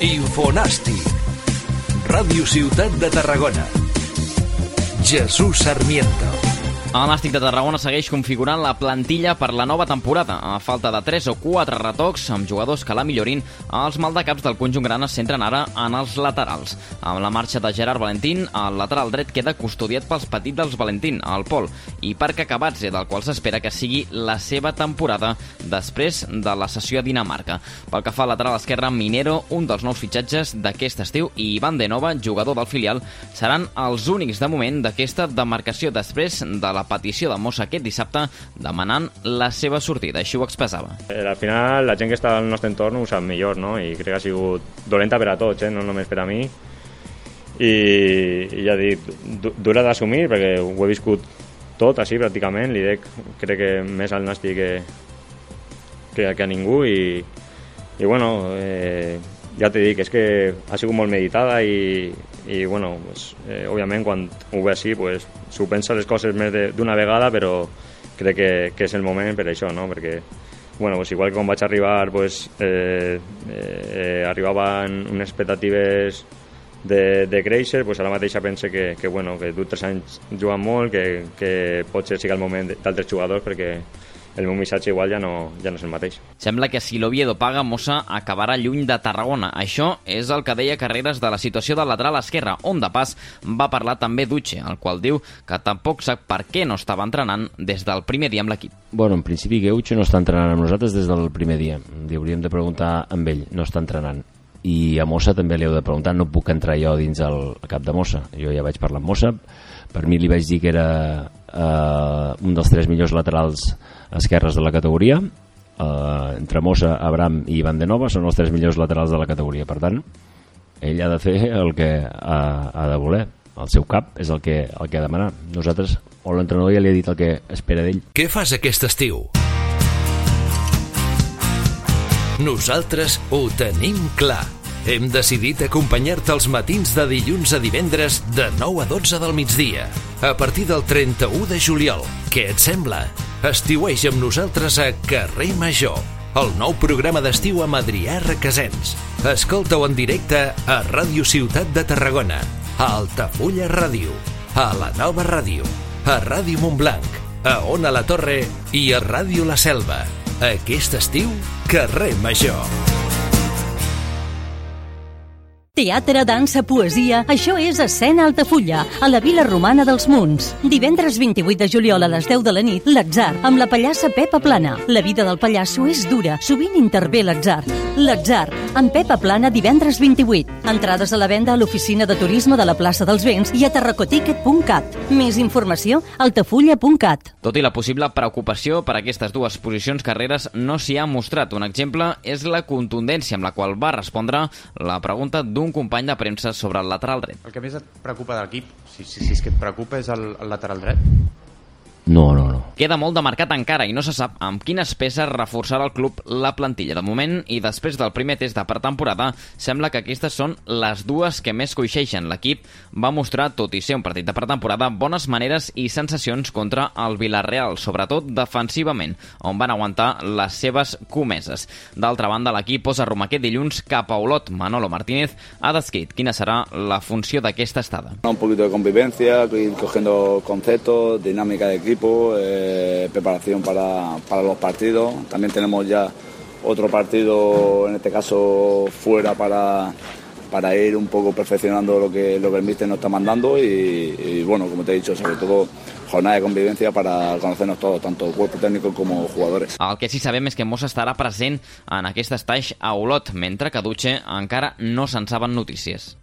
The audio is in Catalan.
Infonàstic. Ràdio Ciutat de Tarragona. Jesús Sarmiento. El Nàstic de Tarragona segueix configurant la plantilla per la nova temporada. A falta de 3 o 4 retocs amb jugadors que la millorin, els maldecaps del conjunt gran es centren ara en els laterals. Amb la marxa de Gerard Valentín, el lateral dret queda custodiat pels petits dels Valentín, el Pol, i per Cacabadze, del qual s'espera que sigui la seva temporada després de la sessió a Dinamarca. Pel que fa al lateral esquerre, Minero, un dels nous fitxatges d'aquest estiu, i Ivan de Nova, jugador del filial, seran els únics de moment d'aquesta demarcació després de la la petició de Mossa aquest dissabte demanant la seva sortida. Així ho expressava. Eh, al final, la gent que està al nostre entorn ho sap millor, no? I crec que ha sigut dolenta per a tots, eh? no només per a mi. I, i ja dic, dura d'assumir perquè ho he viscut tot així pràcticament, li dec crec que més al Nasti que, que, que a ningú i, i bueno, eh, ja t'he dit, és que ha sigut molt meditada i, i bueno, pues, eh, òbviament quan ho ve així pues, s'ho pensa les coses més d'una vegada però crec que, que és el moment per això, no? perquè bueno, pues igual que quan vaig arribar pues, eh, eh, arribaven unes expectatives de, de créixer, pues ara mateixa pense que, que, bueno, que tu tres anys jugant molt, que, que potser sigui el moment d'altres jugadors perquè el meu missatge igual ja no, ja no és el mateix. Sembla que si l'Oviedo paga, Mossa acabarà lluny de Tarragona. Això és el que deia Carreras de la situació del lateral esquerre, on de pas va parlar també Duche, el qual diu que tampoc sap per què no estava entrenant des del primer dia amb l'equip. Bueno, en principi Geucho no està entrenant amb nosaltres des del primer dia. Li hauríem de preguntar amb ell, no està entrenant i a Mossa també li heu de preguntar no puc entrar jo dins el cap de Mossa jo ja vaig parlar amb Mossa per mi li vaig dir que era eh, un dels tres millors laterals esquerres de la categoria. Eh, entre Mossa, Abram i Ivan de Nova són els tres millors laterals de la categoria. Per tant, ell ha de fer el que ha, ha de voler. El seu cap és el que, el que ha de demanar nosaltres, o l'entrenador ja li ha dit el que espera d'ell. Què fas aquest estiu? Nosaltres ho tenim clar hem decidit acompanyar-te els matins de dilluns a divendres de 9 a 12 del migdia, a partir del 31 de juliol. Què et sembla? Estiueix amb nosaltres a Carrer Major, el nou programa d'estiu amb Adrià Requesens. Escolta-ho en directe a Ràdio Ciutat de Tarragona, a Altafulla Ràdio, a la Nova Ràdio, a Ràdio Montblanc, a Ona la Torre i a Ràdio La Selva. Aquest estiu, Carrer Major. Teatre, dansa, poesia... Això és Escena Altafulla, a la Vila Romana dels Munts. Divendres 28 de juliol a les 10 de la nit, l'Atzar, amb la pallassa Pepa Plana. La vida del pallasso és dura, sovint intervé l'Atzar. L'Atzar, amb Pepa Plana, divendres 28. Entrades a la venda a l'oficina de turisme de la plaça dels Vents i a terracoticket.cat. Més informació, altafulla.cat. Tot i la possible preocupació per aquestes dues posicions carreres no s'hi ha mostrat. Un exemple és la contundència amb la qual va respondre la pregunta d'un un company de premsa sobre el lateral dret. El que més et preocupa de l'equip, si, si, si és que et preocupa, és el, el lateral dret? No, no, no. Queda molt de mercat encara i no se sap amb quines peces reforçarà el club la plantilla. De moment, i després del primer test de pretemporada, sembla que aquestes són les dues que més coixeixen. L'equip va mostrar, tot i ser un partit de pretemporada, bones maneres i sensacions contra el Villarreal, sobretot defensivament, on van aguantar les seves comeses. D'altra banda, l'equip posa rumb aquest dilluns cap a Olot. Manolo Martínez ha descrit quina serà la funció d'aquesta estada. Un poquito de convivencia, ir cogiendo conceptos, dinámica de equipo, equipo, eh, preparación para, para los partidos. También tenemos ya otro partido, en este caso fuera, para, para ir un poco perfeccionando lo que, lo que el míster nos está mandando y, y, bueno, como te he dicho, sobre todo jornada de convivència para conocernos todos, tanto cuerpo técnico como jugadores. El que sí sabem és que Mossa estarà present en aquest estaix a Olot, mentre que Dutxe encara no se'n saben notícies.